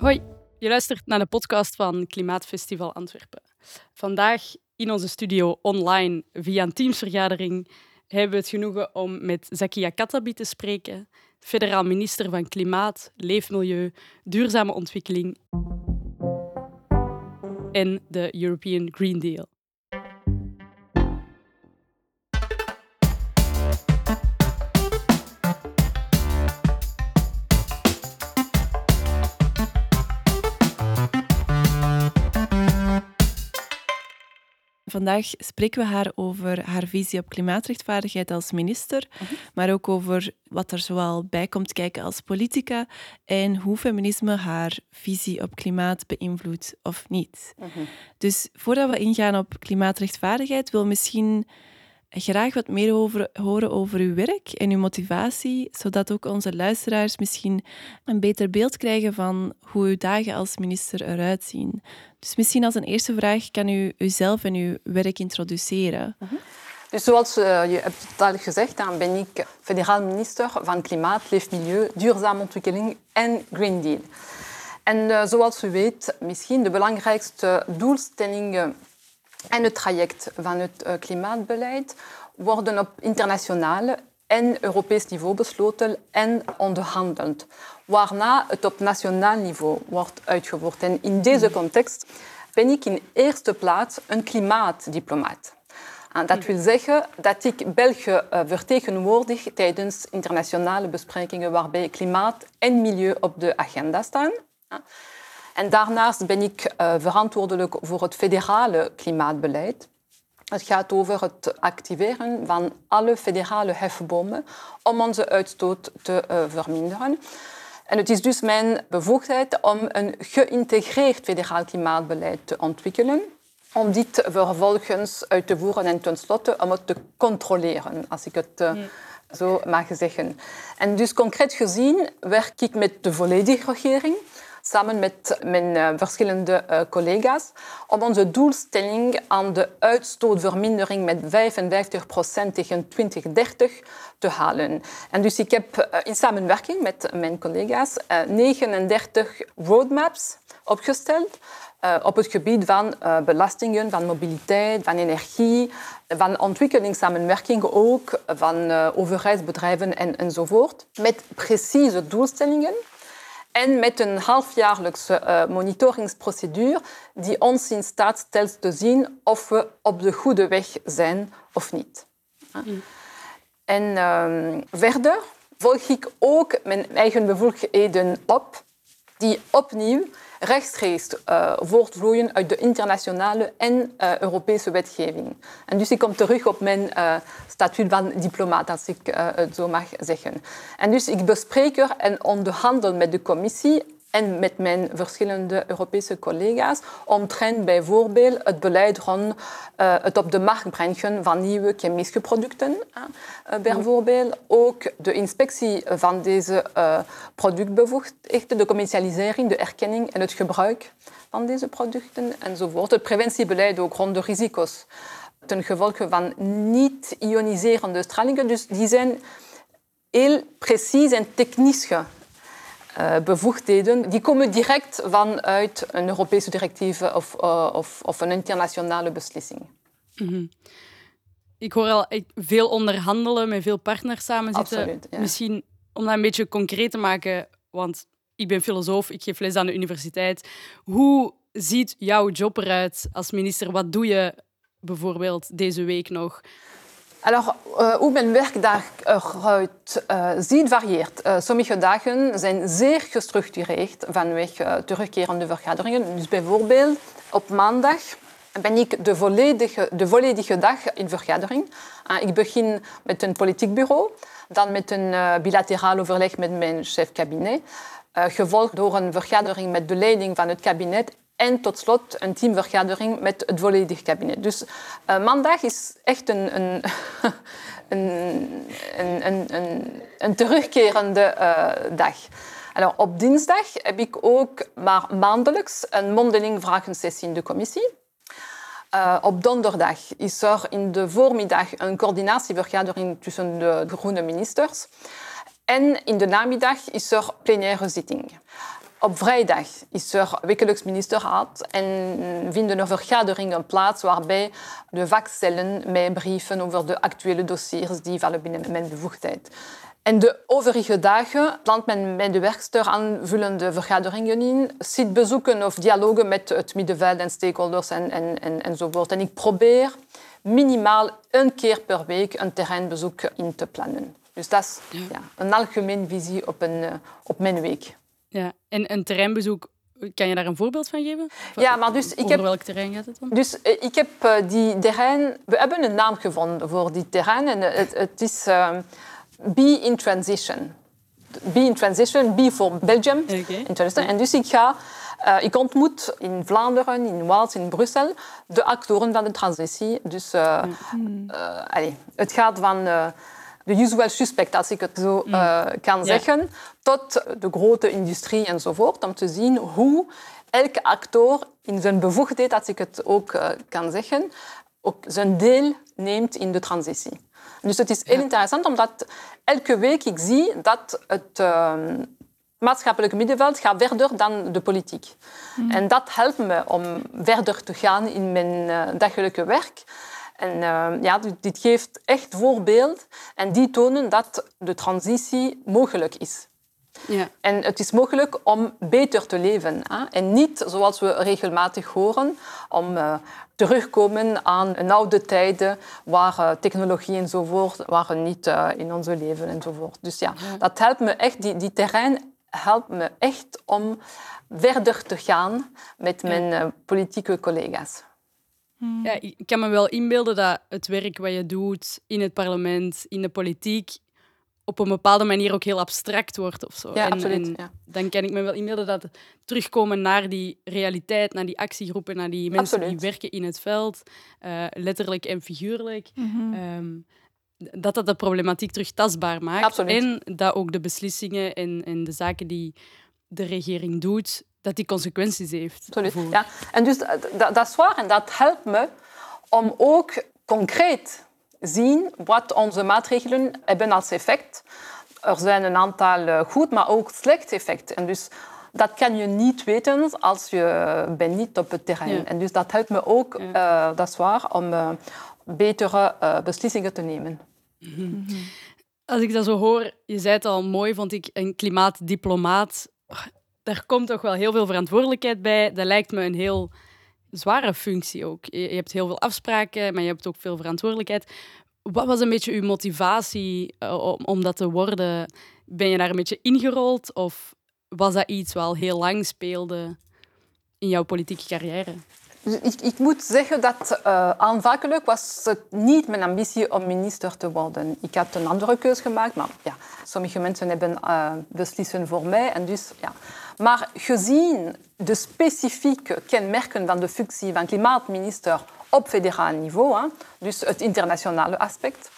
Hoi, je luistert naar de podcast van Klimaatfestival Antwerpen. Vandaag in onze studio online via een teamsvergadering hebben we het genoegen om met Zakia Katabi te spreken, federaal minister van Klimaat, Leefmilieu, Duurzame Ontwikkeling en de European Green Deal. Vandaag spreken we haar over haar visie op klimaatrechtvaardigheid als minister, maar ook over wat er zoal bij komt kijken als politica en hoe feminisme haar visie op klimaat beïnvloedt of niet. Dus voordat we ingaan op klimaatrechtvaardigheid, wil misschien graag wat meer over, horen over uw werk en uw motivatie, zodat ook onze luisteraars misschien een beter beeld krijgen van hoe uw dagen als minister eruit zien. Dus misschien als een eerste vraag kan u uzelf en uw werk introduceren. Dus zoals uh, je hebt gezegd, ben ik federaal minister van Klimaat, Leefmilieu, Duurzame Ontwikkeling en Green Deal. En uh, zoals u weet, misschien de belangrijkste doelstellingen en het traject van het uh, klimaatbeleid worden op internationale en Europees niveau besloten en onderhandeld, waarna het op nationaal niveau wordt uitgevoerd. En in deze context ben ik in eerste plaats een klimaatdiplomaat. En dat wil zeggen dat ik België uh, vertegenwoordig tijdens internationale besprekingen waarbij klimaat en milieu op de agenda staan. En daarnaast ben ik uh, verantwoordelijk voor het federale klimaatbeleid. Het gaat over het activeren van alle federale hefbomen om onze uitstoot te uh, verminderen. En het is dus mijn bevoegdheid om een geïntegreerd federaal klimaatbeleid te ontwikkelen, om dit vervolgens uit te voeren en tenslotte om het te controleren, als ik het uh, zo mag zeggen. En dus concreet gezien werk ik met de volledige regering samen met mijn uh, verschillende uh, collega's om onze doelstelling aan de uitstootvermindering met 55% tegen 2030 te halen. En dus ik heb uh, in samenwerking met mijn collega's 39 roadmaps opgesteld op het gebied van belastingen, van mobiliteit, van energie, van ontwikkelingssamenwerking ook, van overheidsbedrijven en, enzovoort, met precieze doelstellingen en met een halfjaarlijkse uh, monitoringsprocedure die ons in staat stelt te zien of we op de goede weg zijn of niet. Mm. En uh, verder volg ik ook mijn eigen bevoegdheden op, die opnieuw rechtstreeks uh, voortvloeien uit de internationale en uh, Europese wetgeving. En dus ik kom terug op mijn uh, statuut van diplomaat, als ik het zo mag zeggen. En dus ik bespreek er en onderhandel met de commissie en met mijn verschillende Europese collega's omtrent bijvoorbeeld het beleid rond uh, het op de markt brengen van nieuwe chemische producten. Uh, bijvoorbeeld ook de inspectie van deze uh, productbevoegdheden, de commercialisering, de erkenning en het gebruik van deze producten enzovoort. Het preventiebeleid ook rond de risico's ten gevolge van niet-ioniserende stralingen. Dus die zijn heel precies en technisch bevoegdheden, die komen direct vanuit een Europese directief of, uh, of, of, een internationale beslissing. Mm -hmm. Ik hoor al veel onderhandelen, met veel partners samenzitten. Absoluut, ja. Misschien om dat een beetje concreet te maken, want ik ben filosoof, ik geef les aan de universiteit. Hoe ziet jouw job eruit als minister? Wat doe je bijvoorbeeld deze week nog? Alors, uh, hoe mijn werkdag eruit uh, ziet varieert. Uh, sommige dagen zijn zeer gestructureerd vanwege terugkerende vergaderingen. Dus bijvoorbeeld op maandag ben ik de volledige, de volledige dag in vergadering. ik begin met een politiek bureau, dan met een bilateraal overleg met mijn chef kabinet, gevolgd door een vergadering met de leiding van het kabinet en tot slot een teamvergadering met het volledige kabinet. Dus uh, maandag is echt een, een, een, een, een terugkerende uh, dag. Alors, op dinsdag heb ik ook maar maandelijks een mondeling vragensessie in de commissie. Uh, op donderdag is er in de voormiddag een coördinatievergadering tussen de groene ministers. En in de namiddag is er plenaire zitting. Op vrijdag is er wekelijks ministerraad en vinden er vergaderingen plaats waarbij de vakcellen mij brieven over de actuele dossiers die vallen binnen mijn bevoegdheid. En de overige dagen plant men met de werkster aanvullende vergaderingen in, zitbezoeken of dialogen met het middenveld en stakeholders en, en, en, enzovoort. En ik probeer minimaal een keer per week een terreinbezoek in te plannen. Dus dat is ja, een algemene visie op, een, eh, op mijn week. Ja, en een terreinbezoek, kan je daar een voorbeeld van geven? Ja, maar dus ik heb... welk terrein gaat het dan? Dus eh, ik heb eh, die terrein... We hebben een naam gevonden voor die terrein en het, het is uh, Be in Transition. Be in Transition, Be voor Belgium. Okay. In transition. En dus ik ga... Uh, ik ontmoet in Vlaanderen, in Waals, in Brussel de actoren van de transitie. Dus uh, mm. uh, allez, het gaat van de usual suspect, als ik het zo uh, kan zeggen, tot de grote industrie enzovoort, om te zien hoe elke actor in zijn bevoegdheid, als ik het ook uh, kan zeggen, ook zijn deel neemt in de transitie. Dus het is heel interessant, omdat elke week ik zie dat het uh, maatschappelijk middenveld gaat verder dan de politiek. Mm. En dat helpt me om verder te gaan in mijn dagelijke werk. En uh, ja, dit geeft echt voorbeeld en die tonen dat de transitie mogelijk is. Ja. En het is mogelijk om beter te leven. Hè? En niet, zoals we regelmatig horen, om uh, terugkomen aan een oude tijden waar uh, technologie enzovoort waren niet uh, in onze leven enzovoort. Dus ja, ja, dat helpt me echt, die, die terrein helpt me echt om verder te gaan met mijn politieke collega's. Hmm. Ja, ik kan me wel inbeelden dat het werk wat je doet in het parlement, in de politiek, op een bepaalde manier ook heel abstract wordt of zo. Ja, en, absoluut. Dan kan ik me wel inbeelden dat terugkomen naar die realiteit, naar die actiegroepen, naar die mensen die werken in het veld, uh, letterlijk en figuurlijk, mm -hmm. dat dat de problematiek terug tastbaar maakt. Absoluut. En dat ook de beslissingen en, en de zaken die de regering doet, dat die consequenties heeft. Absoluut. Ja. En dus dat, dat is waar en dat helpt me om ook concreet zien wat onze maatregelen hebben als effect. Er zijn een aantal eh, goed, maar ook slecht effecten. En dus dat kan je niet weten als je bent niet op het terrein. Ja. En dus dat helpt me ook, ja. uh, dat is waar, om uh, betere uh, beslissingen te nemen. Mm -hmm. Als ik dat zo hoor, je zei het al mooi, vond ik, een klimaatdiplomaat daar komt toch wel heel veel verantwoordelijkheid bij. Dat lijkt me een heel zware functie ook. Je, hebt heel veel afspraken, maar je hebt ook veel verantwoordelijkheid. Wat was een beetje uw motivatie uh, om, dat te worden? Ben je daar een beetje ingerold of was dat iets wat al heel lang speelde in jouw politieke carrière? Ik, ik, moet zeggen dat uh, aanvankelijk was het niet mijn ambitie om minister te worden. Ik had een andere keuze gemaakt, maar ja, sommige mensen hebben uh, beslissen voor mij. En dus, ja. Maar gezien de specifieke kenmerken van de functie van klimaatminister op federaal niveau, hè, dus het internationale aspect,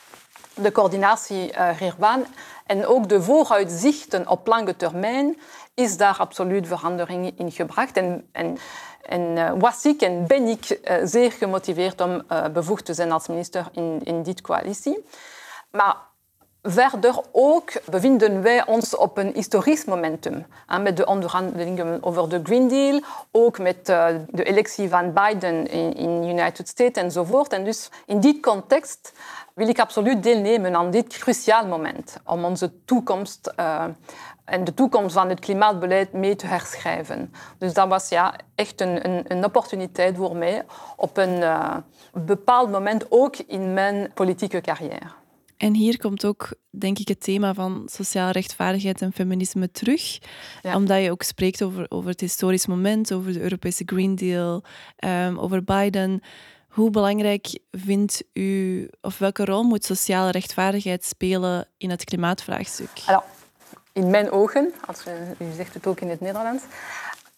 de coördinatie uh, hiervan en ook de vooruitzichten op lange termijn, is daar absoluut verandering in gebracht. En, en en uh, was ik en ben ik uh, zeer gemotiveerd om bevoegd te zijn als minister in, in dit coalitie. Maar verder ook bevinden wij ons op een historisch momentum. Met de onderhandelingen over de Green Deal, ook met de electie van Biden in, in United States enzovoort. En dus in dit context wil ik absoluut deelnemen aan dit cruciaal moment om onze toekomst en de toekomst van het klimaatbeleid mee te herschrijven. Dus dat was ja, echt een, een, een opportuniteit voor mij op een uh, bepaald moment, ook in mijn politieke carrière. En hier komt ook, denk ik, het thema van sociale rechtvaardigheid en feminisme terug. Ja. Omdat je ook spreekt over, over het historisch moment, over de Europese Green Deal, um, over Biden. Hoe belangrijk vindt u, of welke rol moet sociale rechtvaardigheid spelen in het klimaatvraagstuk? Alors, in mijn ogen, als u, zegt het ook in het Nederlands,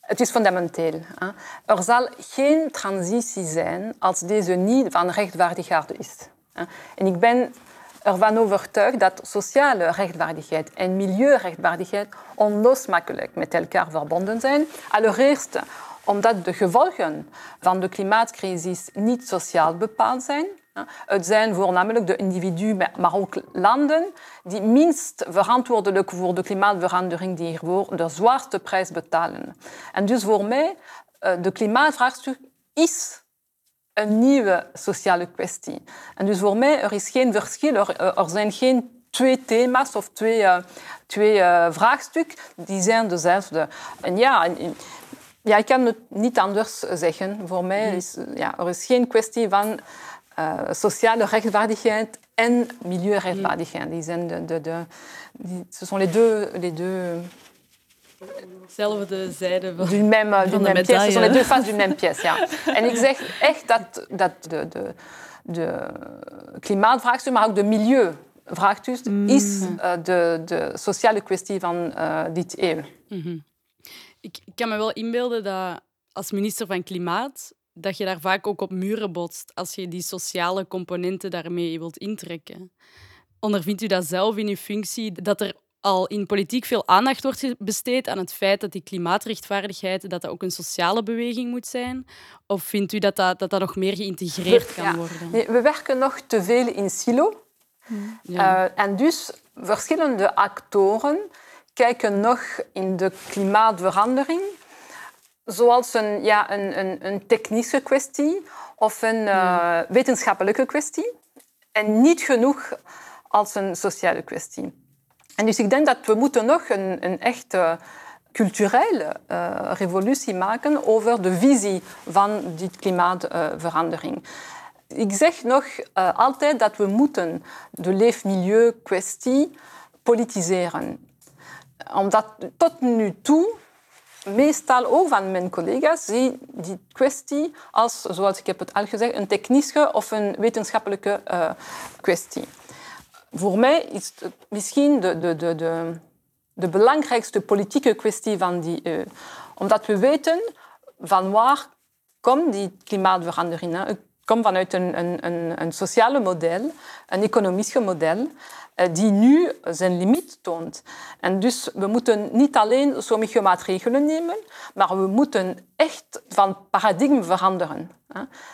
het is fundamenteel. Hè. Er zal geen transitie zijn als deze niet van rechtvaardigheid is. En ik ben ervan overtuigd dat sociale rechtvaardigheid en milieurechtvaardigheid onlosmakelijk met elkaar verbonden zijn. Allereerst omdat de gevolgen van de klimaatcrisis niet sociaal bepaald zijn, Het zijn voornamelijk de individuen, maar ook landen die minst verantwoordelijk voor de klimaatverandering, die hiervoor de zwaarste prijs betalen. En dus voor mij, eh, de klimaatvraagstuk is een nieuwe sociale kwestie. En dus voor mij, er is geen verschil, er, er zijn geen twee thema's of twee, uh, twee uh, vraagstukken, die zijn dezelfde. En ja, ja, ik kan het niet anders zeggen. Voor mij is ja, er is geen kwestie van uh, sociale rechtvaardigheid en milieurechtvaardigheid. Die zijn de, de, de, die, ce sont les deux, les deux Zelfde zijde van, du même, du même pièce. Ce sont les deux faces d'une même pièce. Ja. En ik zeg echt dat, dat de, de, de klimaatvraagstuk, maar ook de milieuvraagstuk, mm. is uh, de, de sociale kwestie van uh, dit eeuw. Mm -hmm. ik, ik kan me wel inbeelden dat als minister van Klimaat dat je daar vaak ook op muren botst als je die sociale componenten daarmee wilt intrekken. Ondervindt u dat zelf in uw functie, dat er al in politiek veel aandacht wordt besteed aan het feit dat die klimaatrechtvaardigheid dat dat ook een sociale beweging moet zijn? Of vindt u dat dat, dat, dat nog meer geïntegreerd kan worden? Nee, we werken nog te veel in silo. Ja. Uh, en dus verschillende actoren kijken nog in de klimaatverandering zoals een, ja, een, een, een technische kwestie of een uh, wetenschappelijke kwestie. En niet genoeg als een sociale kwestie. En dus ik denk dat we moeten nog een, een echte culturele uh, revolutie maken over de visie van die klimaatverandering. Ik zeg nog uh, altijd dat we moeten de leefmilieu-kwestie politiseren. Omdat tot nu toe meestal ook van mijn collega's zie die kwestie als, zoals ik heb het al gezegd, een technische of een wetenschappelijke kwestie. Voor mij is het misschien de, de, de, de, de belangrijkste politieke kwestie van die eeuw. Omdat we weten van waar komt die klimaatverandering. Het komt vanuit een, een, een, een sociale model, een economisch model. Eh, die nu zijn limiet toont. En dus we moeten niet alleen sommige maatregelen nemen, maar we moeten echt van paradigma veranderen.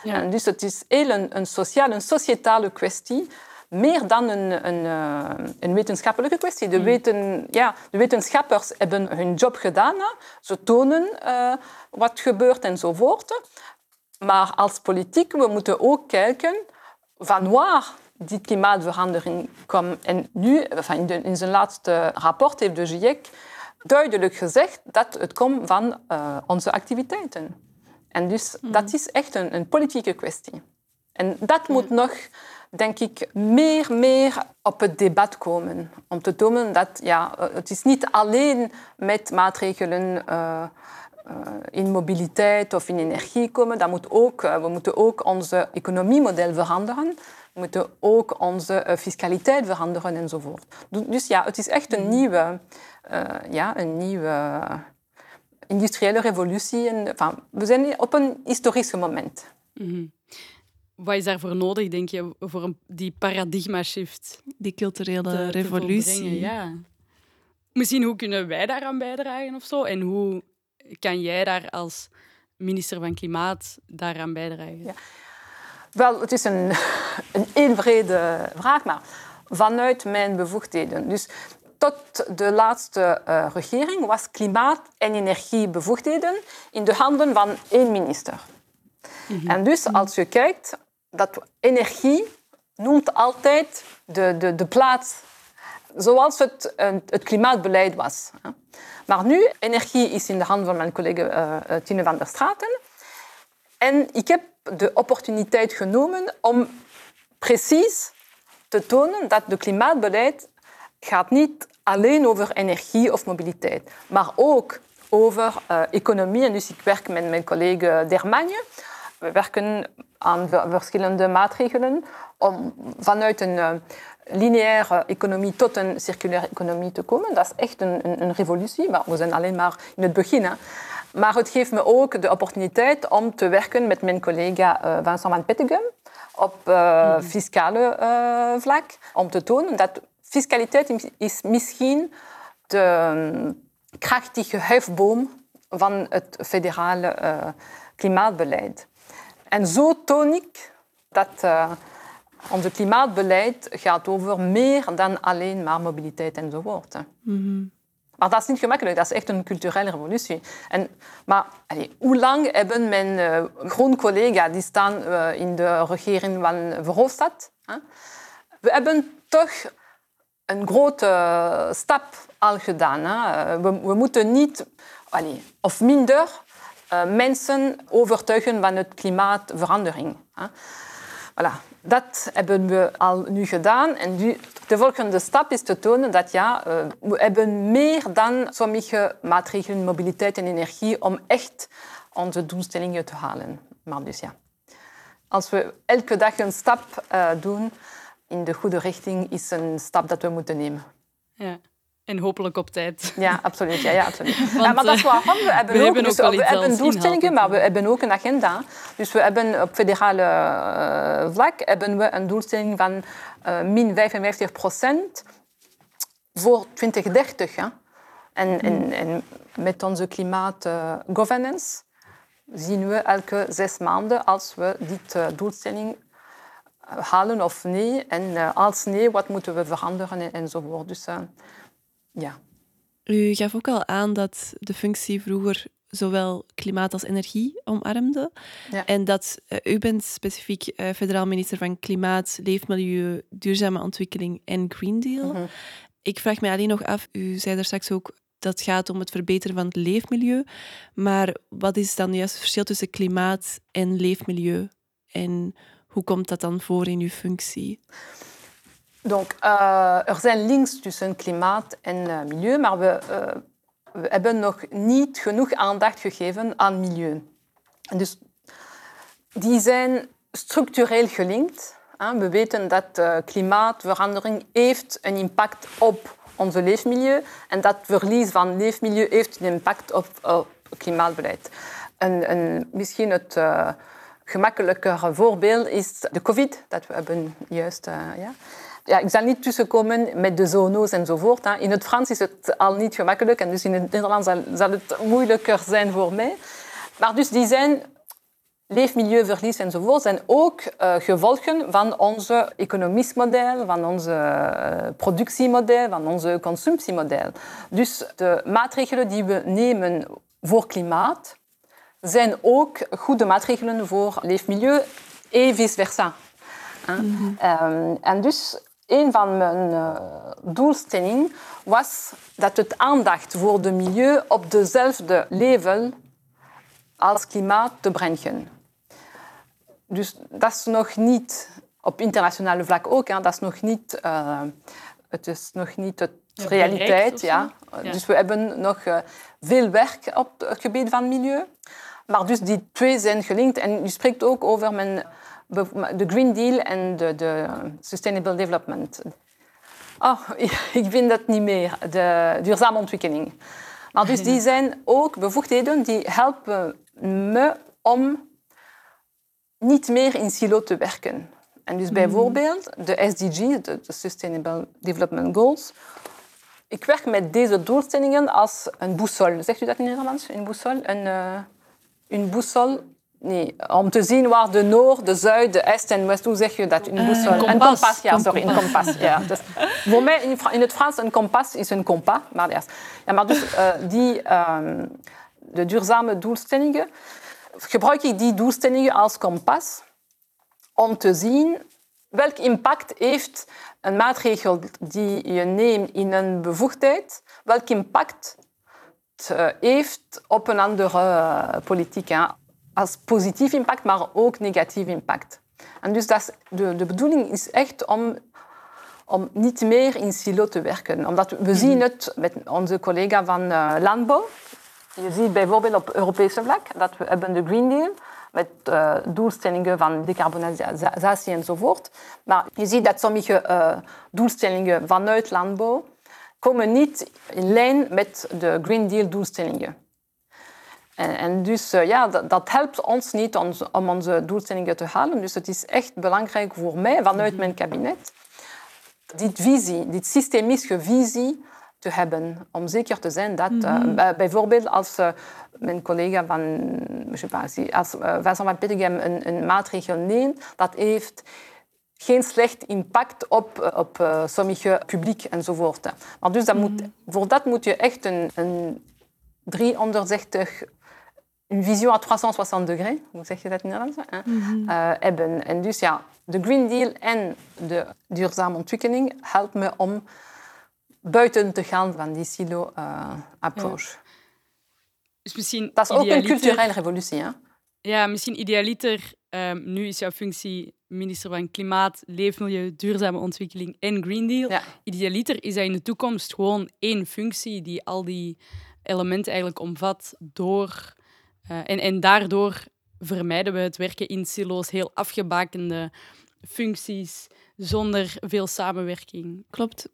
Ja. En dus het is heel een, een sociale, een societale kwestie meer dan een, een, eh, een, wetenschappelijke kwestie. De, hmm. weten, ja, de wetenschappers hebben hun job gedaan. Ze tonen uh, wat gebeurt enzovoort. Maar als politiek we moeten ook kijken van waar die klimaatverandering komt. En nu, in zijn laatste rapport heeft de GIEC duidelijk gezegd dat het komt van uh, onze activiteiten. En dus mm. dat is echt een, een, politieke kwestie. En dat moet nog, denk ik, meer, meer op het debat komen. Om te tonen dat ja, het is niet alleen met maatregelen uh, in mobiliteit of in energie komen. Dat moet ook, we moeten ook onze economiemodel veranderen. We moeten ook onze eh, fiscaliteit veranderen enzovoort. Dus ja, het is echt een nieuwe, uh, ja, een nieuwe industriële revolutie. En, enfin, we zijn op een historisch moment. Mm -hmm. Wat is daarvoor nodig, denk je, voor een, die paradigma-shift? Die culturele revolutie. Te ja. Misschien hoe kunnen wij daaraan bijdragen of zo? En hoe kan jij daar als minister van Klimaat daaraan bijdragen? Ja. Wel, het is een, een vraag, maar vanuit mijn bevoegdheden. Dus tot de laatste uh, regering was klimaat- en energiebevoegdheden in de handen van één minister. Mm -hmm. En dus als je kijkt, dat energie noemt altijd de, de, de plaats zoals het, het klimaatbeleid was. Maar nu, energie is in de handen van mijn collega uh, Tine van der Straten. En ik heb de opportuniteit genomen om precies te tonen dat het klimaatbeleid gaat niet alleen over energie of mobiliteit, maar ook over economie. En dus ik werk met mijn collega Dermagne. We werken aan verschillende maatregelen om vanuit een uh, lineaire economie tot een circulaire economie te komen. Dat is echt een, een, een revolutie, maar we zijn alleen maar in het begin. Hè. Maar het geeft me ook de opportuniteit om te werken met mijn collega uh, Vincent van Pettegem op uh, fiscale uh, vlak. Om te tonen dat fiscaliteit is misschien de um, krachtige hefboom van het federale klimaatbeleid. En zo toon ik dat Onze klimaatbeleid gaat over meer dan alleen maar mobiliteit enzovoort. Mm Maar dat is niet gemakkelijk, dat is echt een culturele revolutie. En, maar hoe lang hebben mijn uh, groen collega's die staan uh, in de regering van Verhofstadt? Hè? We hebben toch een grote stap al gedaan. Hè? We, we, moeten niet, allez, of minder, uh, mensen overtuigen van het klimaatverandering. Voilà. Dat hebben we al nu gedaan. En nu, de volgende stap is te tonen dat ja, uh, we hebben meer dan sommige maatregelen, mobiliteit en energie, om echt onze doelstellingen te halen. Maar dus ja, als we elke dag een stap uh, doen in de goede richting, is een stap dat we moeten nemen. Ja. En hopelijk op tijd. Ja, absoluut. Ja, ja, absoluut. Want, ja, maar dat is waarom we hebben we ook, hebben, dus, ook we hebben doelstellingen, maar we hebben ook een agenda. Dus we hebben op federale uh, vlak hebben we een doelstelling van uh, min 55 procent voor 2030. Hè. En, en, en, met onze klimaatgovernance uh, zien we elke zes maanden als we dit doelstelling halen of nee. En als nee, wat moeten we veranderen enzovoort. Dus ja. U gaf ook al aan dat de functie vroeger zowel klimaat als energie omarmde. Ja. En dat uh, u bent specifiek uh, federaal minister van Klimaat, Leefmilieu, Duurzame Ontwikkeling en Green Deal. Mm Ik vraag me alleen nog af, u zei daar straks ook dat het gaat om het verbeteren van het leefmilieu. Maar wat is dan juist het verschil tussen klimaat en leefmilieu? En hoe komt dat dan voor in uw functie? Donc, er zijn links tussen klimaat en uh, milieu, maar we, uh, we, hebben nog niet genoeg aandacht gegeven aan milieu. Dus die zijn structureel gelinkt. We weten dat klimaatverandering heeft een impact op onze leefmilieu en dat verlies van leefmilieu heeft een impact op, op klimaatbeleid. En, en misschien het gemakkelijker voorbeeld is de COVID, dat we hebben juist... ja ja, ik zal niet tussenkomen met de zono's enzovoort. Hè. In het Frans is het al niet gemakkelijk en dus in het Nederlands zal, zal het moeilijker zijn voor mij. Maar dus die zijn leefmilieuverlies enzovoort zijn ook uh, gevolgen van onze economisch model, van onze uh, productiemodel, van onze consumptiemodel. Dus de maatregelen die we nemen voor klimaat zijn ook goede maatregelen voor leefmilieu en vice versa. Mm -hmm. um, en dus een van mijn uh, doelstellingen was dat het aandacht voor het milieu op dezelfde level als klimaat te brengen. Dus dat is nog niet op internationale vlak ook. Hè, dat is nog niet, uh, het is nog niet de realiteit. Ja. ja. Dus we hebben nog uh, veel werk op het gebied van milieu. Maar dus die twee zijn gelinkt. En u spreekt ook over mijn de Green Deal en de, de Sustainable Development. Oh, ik vind dat niet meer, de duurzame ontwikkeling. Maar dus die zijn ook bevoegdheden die helpen me om niet meer in silo te werken. En dus bijvoorbeeld de SDG's, de, Sustainable Development Goals. Ik werk met deze doelstellingen als een boussole. Zegt u dat in Nederlands? Een boussole? Een, een boussole Nee, om te zien waar de noord, de zuid, de est en west, hoe zeg je dat? Een boussole. Uh, een kompas, ja, sorry, een kompas. Ja. Dus, voor mij in, in, het Frans een kompas is een kompas. Maar, ja. Ja, maar dus uh, die, um, de duurzame doelstellingen, gebruik ik die doelstellingen als kompas om te zien welk impact heeft een maatregel die je neemt in een bevoegdheid, welk impact uh, heeft op een andere politiek. Hè als positief impact, maar ook negatief impact. En dus dat de, de bedoeling is echt om, om niet meer in silo te werken. Omdat we zien mhm. het met onze collega van uh, Landbouw. Je ziet bijvoorbeeld op Europese vlak dat we hebben de Green Deal met uh, doelstellingen van decarbonisatie enzovoort. Maar je ziet dat sommige uh, doelstellingen vanuit landbouw komen niet in lijn met de Green Deal doelstellingen. En, en dus uh, ja, dat, dat, helpt ons niet om, om, onze doelstellingen te halen. Dus het is echt belangrijk voor mij, vanuit mijn kabinet, dit visie, dit systemische visie te hebben. Om zeker te zijn dat uh, bijvoorbeeld als uh, mijn collega van, als uh, van Pittigem een, een, maatregel neemt, dat heeft geen slecht impact op, op sommige publiek enzovoort. Maar dus dat moet, mhm. voor dat moet je echt een, een 360 een visie à 360 degrés, hoe zeg je dat in Nederlands, mm uh, hebben. En dus ja, de Green Deal en de duurzame ontwikkeling helpen me om buiten te gaan van die silo-approach. Uh, dus misschien dat is ook een culturele revolutie. Hè? Ja, misschien idealiter. Um, nu is jouw functie minister van Klimaat, Leefmilieu, Duurzame Ontwikkeling en Green Deal. Ja. Idealiter is dat in de toekomst gewoon één functie die al die elementen eigenlijk omvat door... Uh, en, en daardoor vermijden we het werken in silo's, heel afgebakende functies, zonder veel samenwerking. Klopt.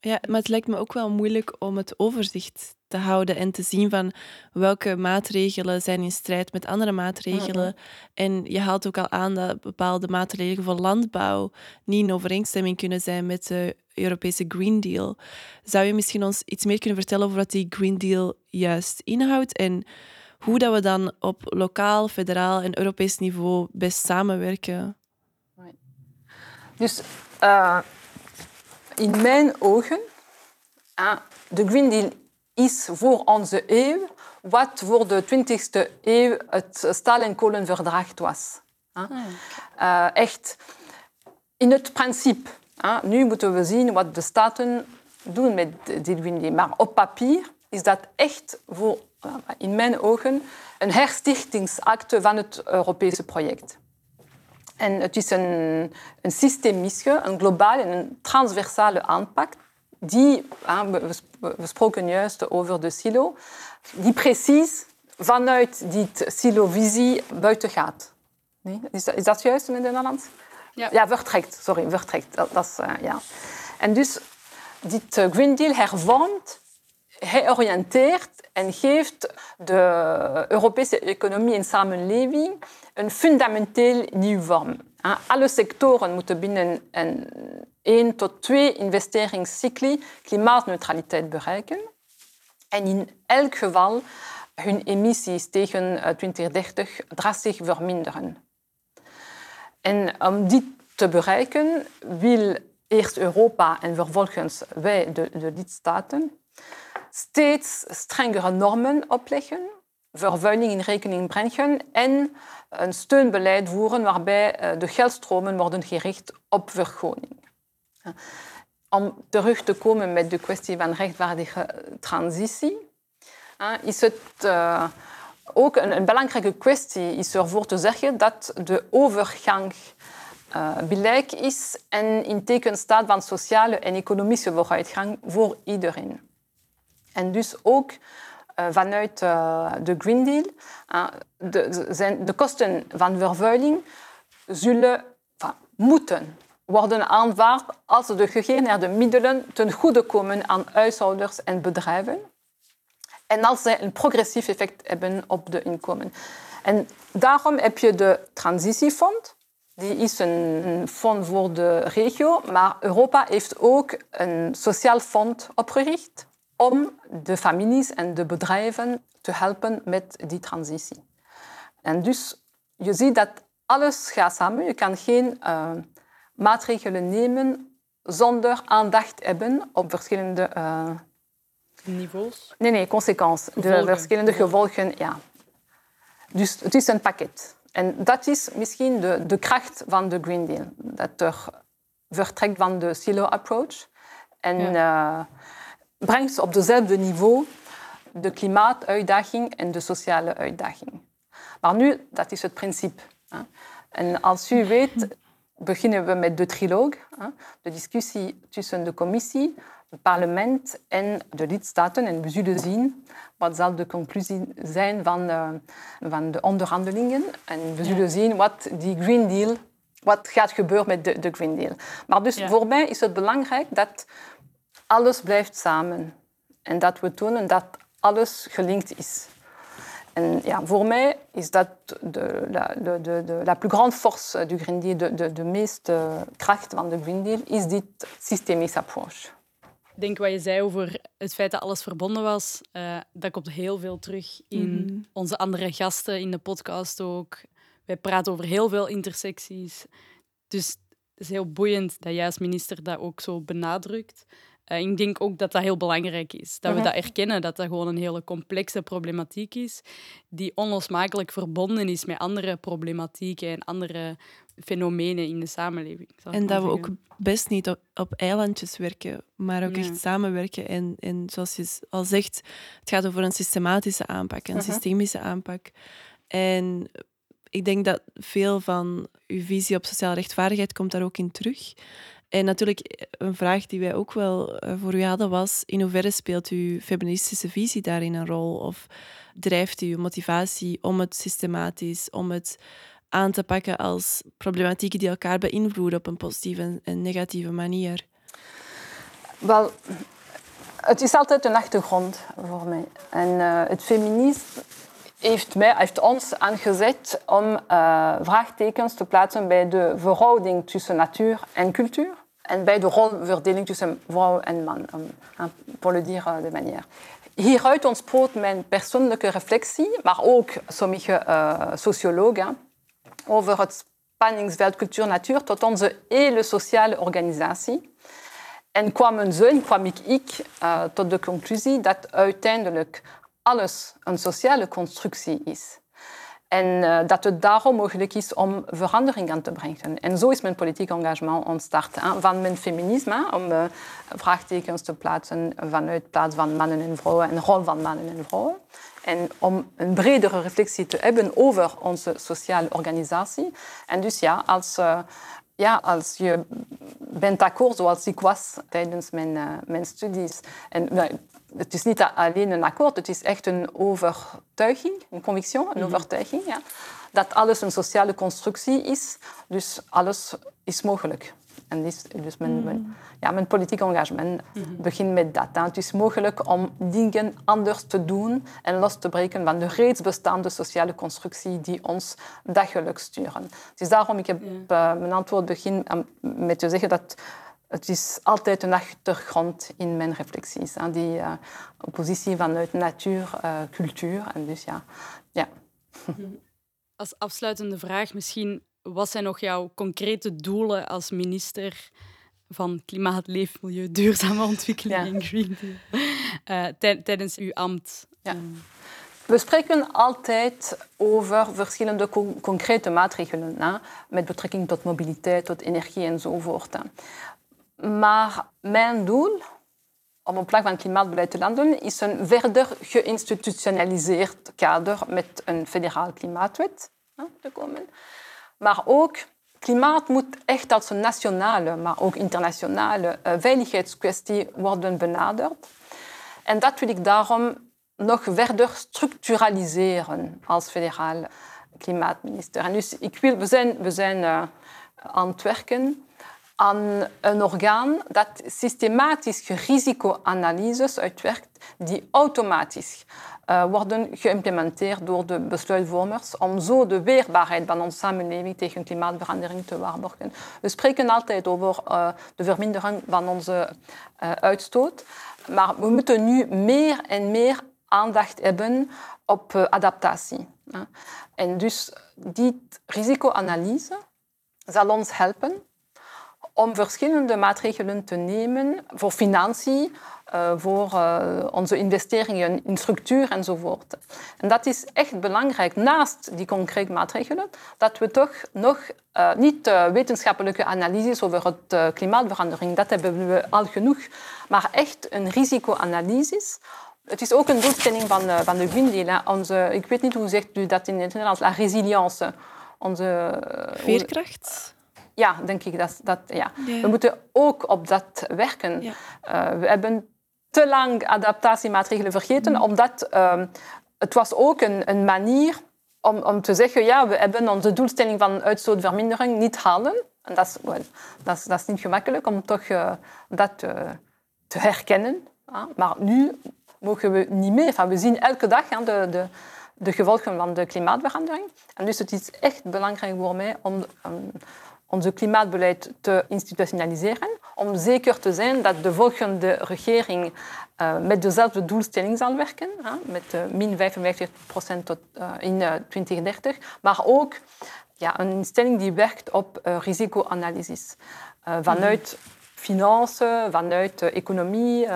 Ja, maar het lijkt me ook wel moeilijk om het overzicht te houden en te zien van welke maatregelen zijn in strijd met andere maatregelen. Mhm. En je haalt ook al aan dat bepaalde maatregelen voor landbouw niet in overeenstemming kunnen zijn met de Europese Green Deal. Zou je misschien ons iets meer kunnen vertellen over wat die Green Deal juist inhoudt en hoe dat we dan op lokaal, federaal en Europees niveau best samenwerken? Dus uh, in mijn ogen, de Green Deal is voor onze eeuw wat voor de 20e eeuw het staal- en kolenverdrag was. Uh, echt, in het principe. Nu moeten we zien wat de staten doen met die Green Deal. Maar op papier is dat echt voor, in mijn ogen een herstichtingsakte van het Europese project. En het is een, een systemische, een globale en een transversale aanpak die, we spraken juist over de silo, die precies vanuit die silo-visie buiten gaat. Nee? Is, dat, is dat juist in het Nederlands? Ja. ja, vertrekt. Sorry, vertrekt. Dat, dat is, uh, ja. En dus dit uh, Green Deal hervormt, heroriënteert en geeft de Europese economie en samenleving een fundamenteel nieuw vorm. Alle sectoren moeten binnen een één tot twee investeringscycli klimaatneutraliteit bereiken. En in elk geval hun emissies tegen 2030 eh, drastisch verminderen. En om dit te bereiken wil eerst Europa en vervolgens wij, de, de lidstaten, steeds strengere normen opleggen, vervuiling in rekening brengen en een steunbeleid voeren waarbij eh, de geldstromen worden gericht op vergroening. Om terug te komen met de kwestie van rechtvaardige transitie, is het ook een, belangrijke kwestie is ervoor te zeggen dat de overgang uh, is en in teken staat van sociale en economische vooruitgang voor iedereen. En dus ook uh, vanuit de Green Deal, de, zijn de kosten van vervuiling zullen moeten worden aanvaard als de gegenereerde middelen ten goede komen aan huishoudens en bedrijven. En als zij een progressief effect hebben op de inkomen. En daarom heb je de transitiefonds. Die is een fonds voor de regio, maar Europa heeft ook een sociaal fonds opgericht om de families en de bedrijven te helpen met die transitie. En dus je ziet dat alles gaat samen. Je kan geen uh, maatregelen nemen zonder aandacht hebben op verschillende uh, niveaus? Nee, nee, consequenties. De verschillende gevolgen, ja. Dus het is een pakket. En dat is misschien de, de kracht van de Green Deal. Dat er vertrekt van de silo-approach en ja. uh, brengt op dezelfde niveau de klimaatuitdaging en de sociale uitdaging. Maar nu, dat is het principe. En als u weet, beginnen we met de triloog, de discussie tussen de commissie, het parlement en de lidstaten. En we zullen zien wat zal de conclusie zijn van de, van de onderhandelingen. En we zullen zien wat die Green Deal, wat gaat gebeuren met de, de Green Deal. Maar dus voor mij is het belangrijk dat alles blijft samen. En dat we tonen dat alles gelinkt is. En ja, voor mij is dat de, la, de, de, de, la plus grande force du Green Deal, de, de, de meeste kracht van de Green Deal, is dit systemische approach. Ik denk wat je zei over het feit dat alles verbonden was, uh, dat komt heel veel terug in mm -hmm. onze andere gasten in de podcast ook. Wij praten over heel veel intersecties. Dus Het is heel boeiend dat jij als minister dat ook zo benadrukt. Uh, ik denk ook dat dat heel belangrijk is. Dat we mhm. dat erkennen, dat dat gewoon een hele complexe problematiek is, die onlosmakelijk verbonden is met andere problematieken en andere fenomenen in de samenleving. En dat we ook best niet op, op eilandjes werken, maar ook echt samenwerken. En, en zoals je al zegt, het gaat over een systematische aanpak, een uh systemische aanpak. En ik denk dat veel van uw visie op sociale rechtvaardigheid komt daar ook in terug. En natuurlijk, een vraag die wij ook wel eh, voor u hadden was: in hoeverre speelt uw feministische visie daarin een rol? Of drijft uw motivatie om het systematisch, om het aan te pakken als problematieken die elkaar beïnvloeden op een positieve en negatieve manier? Wel, het is altijd een achtergrond voor mij. En uh, het feminisme heeft, mij, heeft ons aangezet om uh, vraagtekens te plaatsen bij de verhouding tussen natuur en cultuur. En bij de rolverdeling tussen vrouw en man, voor le dire de manière. Hieruit ontsproot mijn persoonlijke reflectie, maar ook sommige uh, sociologen, over het spanningsveld cultuur-natuur tot onze hele sociale organisatie. En kwamen ze, en kwam ik, ik uh, tot de conclusie dat uiteindelijk alles een sociale constructie is. En uh, dat het daarom mogelijk is om verandering aan te brengen. En zo is mijn politiek engagement ontstart. Hè, van mijn feminisme, om uh, vraagtekens te plaatsen vanuit plaats van mannen en vrouwen en rol van mannen en vrouwen. En om een bredere reflectie te hebben over onze sociale organisatie. En dus ja, als, uh, ja, als je bent akkoord zoals ik was tijdens mijn, mijn studies. En, het is niet alleen een akkoord, het is echt een overtuiging, een conviction, een mhm. overtuiging. Ja, dat alles een sociale constructie is, dus alles is mogelijk. En dus, dus mijn, mm. mijn, ja, mijn politiek engagement mm begint met dat. Het is mogelijk om dingen anders te doen en los te breken van de reeds bestaande sociale constructie die ons dagelijks sturen. Dus daarom ik heb uh, mijn antwoord begin met te zeggen dat het is altijd een achtergrond in mijn reflecties. Hè, die uh, positie vanuit natuur, uh, cultuur. En dus ja, ja. Als afsluitende vraag misschien, wat zijn nog jouw concrete doelen als minister van Klimaat, Leefmilieu, Duurzame Ontwikkeling en Green Deal uh, tijdens uw ambt? Ja. We spreken altijd over verschillende concrete maatregelen, hè, met betrekking tot mobiliteit, tot energie enzovoort. Maar mijn doel om op vlak van klimaatbeleid te landen is een verder geïnstitutionaliseerd kader met een federaal klimaatwet te komen. Maar ook klimaat moet echt als een nationale, maar ook internationale uh, veiligheidskwestie worden benaderd. En dat wil ik daarom nog verder structuraliseren als federaal klimaatminister. En dus ik wil, we zijn, we zijn uh, aan het werken aan een orgaan dat systematisch risicoanalyses uitwerkt die automatisch uh, worden geïmplementeerd door de besluitvormers om zo de weerbaarheid van onze samenleving tegen klimaatverandering te waarborgen. We spreken altijd over uh, de vermindering van onze uh, uitstoot, maar we moeten nu meer en meer aandacht hebben op adaptatie. En dus die risicoanalyse zal ons helpen om verschillende maatregelen te nemen voor financiën, uh, voor uh, onze investeringen in structuur enzovoort. En dat is echt belangrijk, naast die concrete maatregelen, dat we toch nog uh, niet wetenschappelijke analyses over het klimaatverandering, dat hebben we al genoeg, maar echt een risicoanalyse het is ook een doelstelling van, van de Green. Onze, ik weet niet hoe zegt u dat in het Nederlands, la résilience. Onze, Veerkracht? Ja, denk ik dat, dat ja. We moeten ook op dat werken. Uh, we hebben te lang adaptatiemaatregelen vergeten, mm. omdat uh, het was ook een, een manier om, om te zeggen, ja, we hebben onze doelstelling van uitstootvermindering niet halen. En dat is, well, dat is, dat is niet gemakkelijk om toch uh, dat te herkennen. Maar nu mogen we niet meer. Enfin, we zien elke dag de, de, de gevolgen van de klimaatverandering. En dus het is echt belangrijk voor mij om, um, onze klimaatbeleid te institutionaliseren, om zeker te zijn dat de volgende regering uh, met dezelfde doelstelling zal werken, hè, met uh, min 55 procent tot, uh, in 2030, maar ook ja, een instelling die werkt op risicoanalyses. Vanuit financiën, vanuit economie,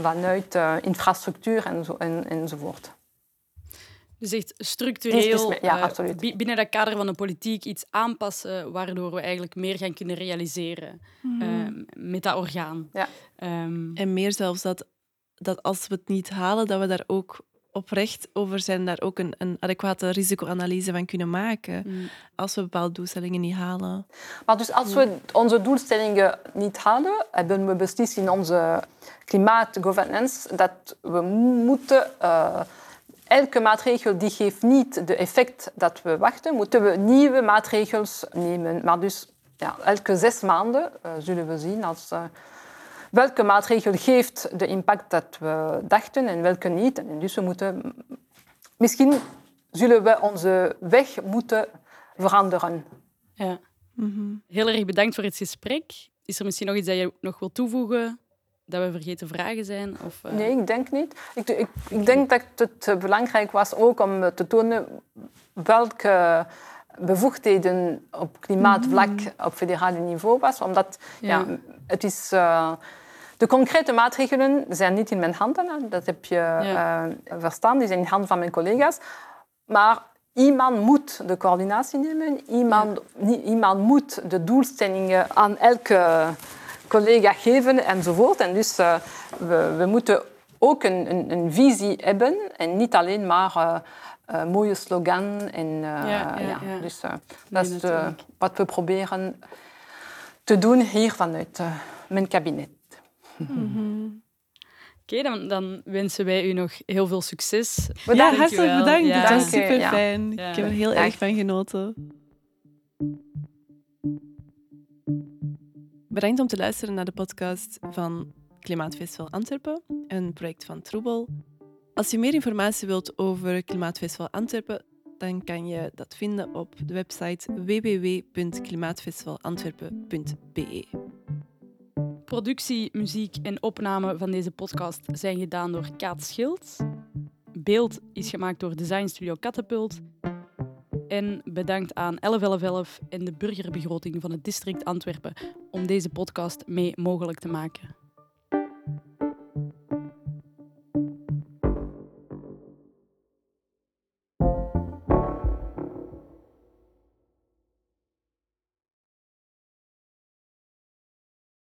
vanuit infrastructuur en zo, en, enzovoort. Dus echt structureel ja, binnen dat kader van de politiek iets aanpassen waardoor we eigenlijk meer gaan kunnen realiseren mm. met dat orgaan. Ja. Um, en meer zelfs dat, dat als we het niet halen, dat we daar ook oprecht over zijn, daar ook een, een adequate risicoanalyse van kunnen maken mm. als we bepaalde doelstellingen niet halen. Maar dus als we onze doelstellingen niet halen, hebben we beslist in onze klimaatgovernance dat we moeten uh, elke maatregel die geeft niet de effect dat we wachten, moeten we nieuwe maatregels nemen. Maar dus ja, elke zes maanden uh, zullen we zien als uh, welke maatregel geeft de impact dat we dachten en welke niet. En dus we moeten, misschien zullen we onze weg moeten veranderen. Ja. Mm Heel erg bedankt voor het gesprek. Is er misschien nog iets dat je nog wilt toevoegen? Dat we vergeten vragen zijn? Of, uh... Nee, ik denk niet. Ik, ik, ik, denk dat het belangrijk was ook om te tonen welke bevoegdheden op klimaatvlak mm op federaal niveau was. Omdat ja. ja het is... Uh, de concrete maatregelen zijn niet in mijn handen, dat heb je ja. uh, verstaan, die zijn in handen van mijn collega's. Maar iemand moet de coördinatie nemen, iemand, ja. iemand moet de doelstellingen aan elke collega geven enzovoort. En dus uh, we, we, moeten ook een, een, een, visie hebben en niet alleen maar uh, uh, mooie slogan. En, ja, ja, ja, Dus dat is wat we proberen te doen hier vanuit mijn kabinet. Mm Oké, okay, dan, dan, wensen wij u nog heel veel succes. Bedankt. Ja, hartelijk bedankt. Ja. Het was super fijn. Ik heb er heel erg van genoten. Bedankt om te luisteren naar de podcast van Klimaatfestival Antwerpen, een project van Troebel. Als je meer informatie wilt over Klimaatfestival Antwerpen, dan kan je dat vinden op de website www.klimaatfestivalantwerpen.be. Productie, muziek en opname van deze podcast zijn gedaan door Kaat Schild. Beeld is gemaakt door Design Studio Catapult. En bedankt aan 1111 en de burgerbegroting van het district Antwerpen om deze podcast mee mogelijk te maken.